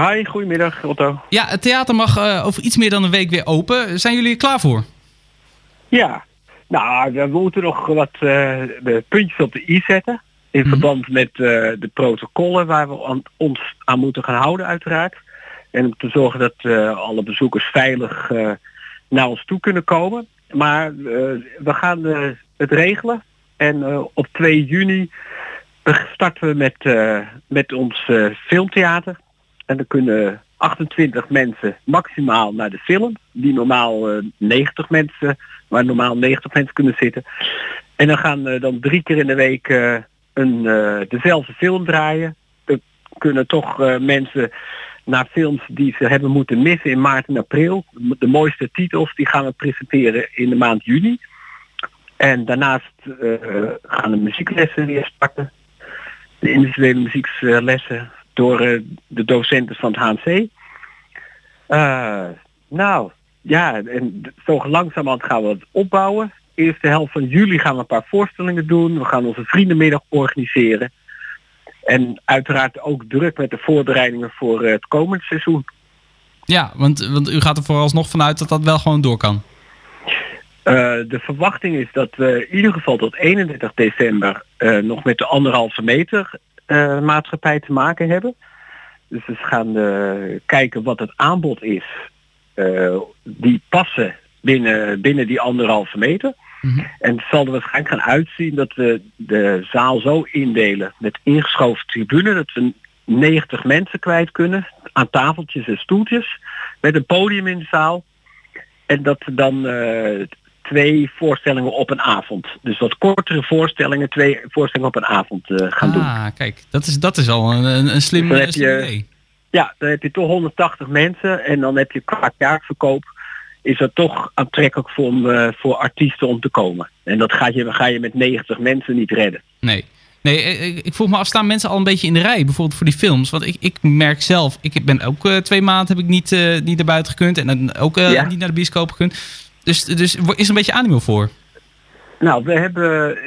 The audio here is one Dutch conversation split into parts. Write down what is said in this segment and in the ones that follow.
Hi, goedemiddag Otto. Ja, het theater mag uh, over iets meer dan een week weer open. Zijn jullie er klaar voor? Ja, nou, we moeten nog wat uh, de puntjes op de i zetten. In mm -hmm. verband met uh, de protocollen waar we aan, ons aan moeten gaan houden uiteraard. En om te zorgen dat alle bezoekers veilig naar ons toe kunnen komen. Maar we gaan het regelen. En op 2 juni starten we met, met ons filmtheater. En dan kunnen 28 mensen maximaal naar de film. Die normaal uh, 90 mensen, waar normaal 90 mensen kunnen zitten. En dan gaan uh, dan drie keer in de week uh, een, dezelfde film draaien. Er kunnen toch mensen naar films die ze hebben moeten missen in maart en april. De mooiste titels die gaan we presenteren in de maand juni. En daarnaast gaan de muzieklessen weer starten. De individuele muzieklessen door uh, de docenten van het HNC. Uh, nou, ja, en zo langzamerhand gaan we het opbouwen. Eerste helft van juli gaan we een paar voorstellingen doen. We gaan onze vriendenmiddag organiseren. En uiteraard ook druk met de voorbereidingen voor uh, het komend seizoen. Ja, want, want u gaat er vooralsnog vanuit dat dat wel gewoon door kan. Uh, de verwachting is dat we in ieder geval tot 31 december uh, nog met de anderhalve meter maatschappij te maken hebben. Dus we gaan uh, kijken wat het aanbod is. Uh, die passen binnen, binnen die anderhalve meter. Mm -hmm. En het zal er waarschijnlijk gaan uitzien dat we de zaal zo indelen met ingeschoven tribune dat we 90 mensen kwijt kunnen aan tafeltjes en stoeltjes met een podium in de zaal. En dat dan uh, twee voorstellingen op een avond. Dus wat kortere voorstellingen, twee voorstellingen op een avond uh, gaan ah, doen. Ah, kijk, dat is, dat is al een, een, een slim, dus je, idee. Ja, dan heb je toch 180 mensen en dan heb je qua kaartverkoop is dat toch aantrekkelijk voor, uh, voor artiesten om te komen. En dat ga je, ga je met 90 mensen niet redden. Nee. Nee, ik, ik vroeg me af, staan mensen al een beetje in de rij, bijvoorbeeld voor die films? Want ik, ik merk zelf, ik ben ook uh, twee maanden heb ik niet, uh, niet naar buiten gekund en dan ook ja. niet naar de bioscoop gekund. Dus, dus is er een beetje animo voor? Nou, we hebben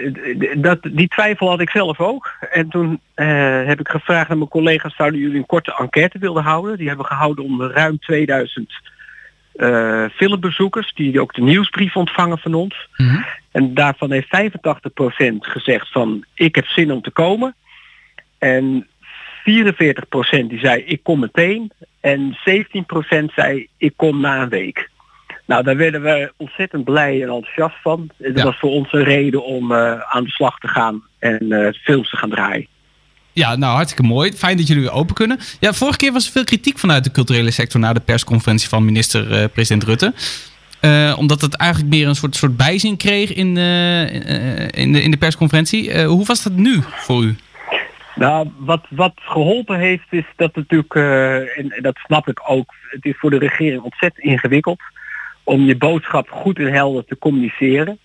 dat, die twijfel had ik zelf ook. En toen uh, heb ik gevraagd aan mijn collega's, zouden jullie een korte enquête willen houden? Die hebben we gehouden onder ruim 2000 uh, filmbezoekers, die ook de nieuwsbrief ontvangen van ons. Mm -hmm. En daarvan heeft 85% gezegd van ik heb zin om te komen. En 44% die zei ik kom meteen. En 17% zei ik kom na een week. Nou, daar werden we ontzettend blij en enthousiast van. Dat ja. was voor ons een reden om uh, aan de slag te gaan en uh, films te gaan draaien. Ja, nou hartstikke mooi. Fijn dat jullie weer open kunnen. Ja, vorige keer was er veel kritiek vanuit de culturele sector na de persconferentie van minister-president uh, Rutte. omdat het eigenlijk meer een soort, soort bijzin kreeg in, in, de, in de persconferentie. hoe was dat nu voor u? Nou, wat, wat geholpen heeft is dat natuurlijk, en dat snap ik ook, het is voor de regering ontzettend ingewikkeld om je boodschap goed en helder te communiceren.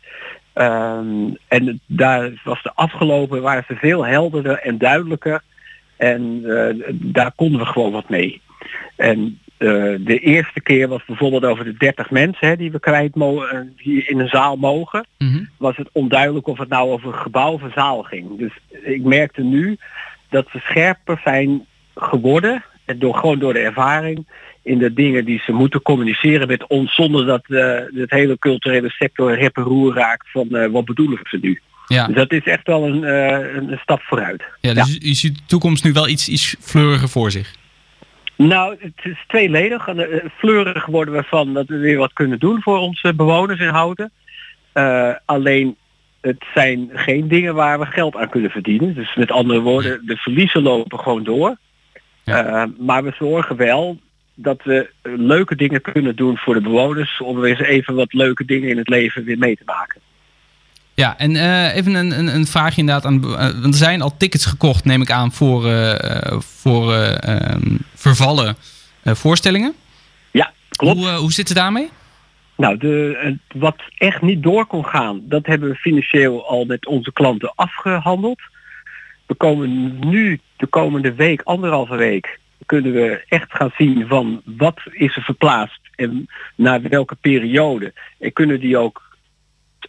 Um, en daar was de afgelopen, waren ze veel helderder en duidelijker. En uh, daar konden we gewoon wat mee. En uh, de eerste keer was bijvoorbeeld over de 30 mensen hè, die we kwijt mogen, die in een zaal mogen. Mm -hmm. Was het onduidelijk of het nou over een gebouw of een zaal ging. Dus ik merkte nu dat we scherper zijn geworden. Door, gewoon door de ervaring in de dingen die ze moeten communiceren met ons zonder dat uh, het hele culturele sector rep roer raakt van uh, wat bedoelen ze nu. Ja. Dus dat is echt wel een, uh, een stap vooruit. Ja, dus ja. je ziet de toekomst nu wel iets, iets fleuriger voor zich? Nou, het is tweeledig. Fleurig worden we van dat we weer wat kunnen doen voor onze bewoners in Houten. alleen het zijn geen dingen waar we geld aan kunnen verdienen. Dus met andere woorden, de verliezen lopen gewoon door. Ja. maar we zorgen wel dat we leuke dingen kunnen doen voor de bewoners om weer eens even wat leuke dingen in het leven weer mee te maken. Ja, en uh, even een, een, een vraagje inderdaad aan. Uh, want er zijn al tickets gekocht, neem ik aan, voor, uh, voor um, vervallen voorstellingen. Ja, klopt. Hoe, hoe zit het daarmee? Nou, de, wat echt niet door kon gaan, dat hebben we financieel al met onze klanten afgehandeld. We komen nu de komende week, anderhalve week, kunnen we echt gaan zien van wat is er verplaatst en naar welke periode. En kunnen die ook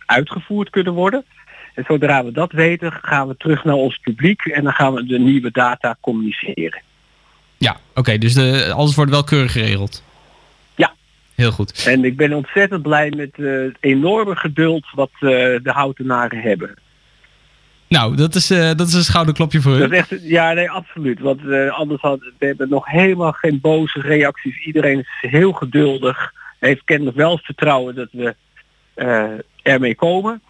uitgevoerd kunnen worden. En zodra we dat weten, gaan we terug naar ons publiek en dan gaan we de nieuwe data communiceren. Ja, oké. dus de, alles wordt wel keurig geregeld. Ja. Heel goed. En ik ben ontzettend blij met uh, het enorme geduld wat uh, de houtenaren hebben. Nou, dat is, uh, dat is een schouderklopje voor dat is echt, Ja, nee, absoluut. Want anders hadden we hebben nog helemaal geen boze reacties. Iedereen is heel geduldig. Heeft kennelijk wel vertrouwen dat we ermee komen.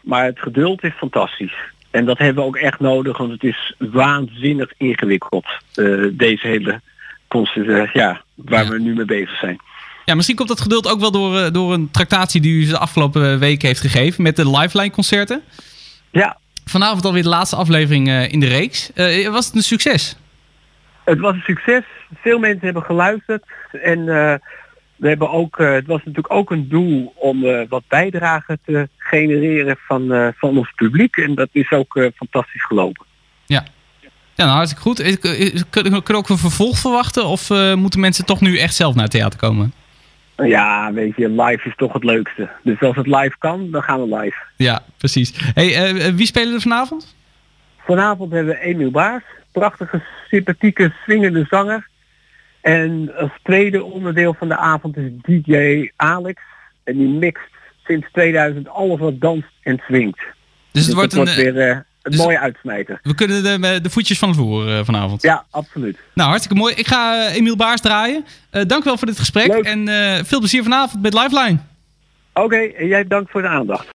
Maar het geduld is fantastisch. En dat hebben we ook echt nodig, want het is waanzinnig ingewikkeld. Deze hele uh, ja, waar ja. we nu mee bezig zijn. Ja, misschien komt dat geduld ook wel door, door een tractatie die u de afgelopen week heeft gegeven met de Lifeline concerten. Ja. Vanavond alweer de laatste aflevering in de reeks. was het een succes? Het was een succes. Veel mensen hebben geluisterd. En we hebben ook, het was natuurlijk ook een doel om wat bijdrage te genereren van, uh, van ons publiek. En dat is ook uh, fantastisch gelopen. Ja. Ja, nou, hartstikke goed. Kunnen we ook een vervolg verwachten? Of moeten mensen toch nu echt zelf naar het theater komen? Ja, weet je, live is toch het leukste. Dus als het live kan, dan gaan we live. Ja, precies. Hey, wie spelen er vanavond? Vanavond hebben we Emiel Baars. Prachtige, sympathieke, swingende zanger. En als tweede onderdeel van de avond is DJ Alex. En die mixt sinds 2000 alles wat danst en swingt. Dus het wordt, wordt een, weer uh, een dus mooie uitsmijter. We kunnen de, de voetjes van het voer uh, vanavond. Ja, absoluut. Nou, hartstikke mooi. Ik ga uh, Emiel Baars draaien. dank wel voor dit gesprek. Leuk. En veel plezier vanavond met Lifeline. Oké, okay, jij dank voor de aandacht.